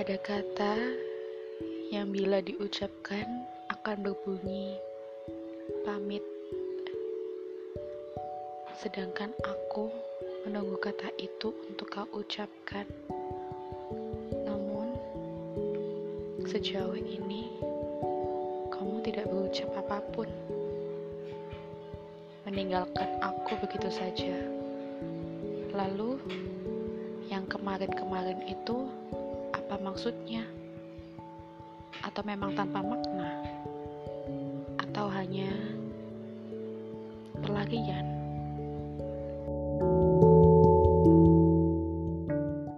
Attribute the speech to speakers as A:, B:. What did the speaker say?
A: Ada kata yang bila diucapkan akan berbunyi pamit. Sedangkan aku menunggu kata itu untuk kau ucapkan. Namun, sejauh ini kamu tidak berucap apa pun. Meninggalkan aku begitu saja. Lalu, yang kemarin-kemarin itu maksudnya? Atau memang tanpa makna? Atau hanya pelarian?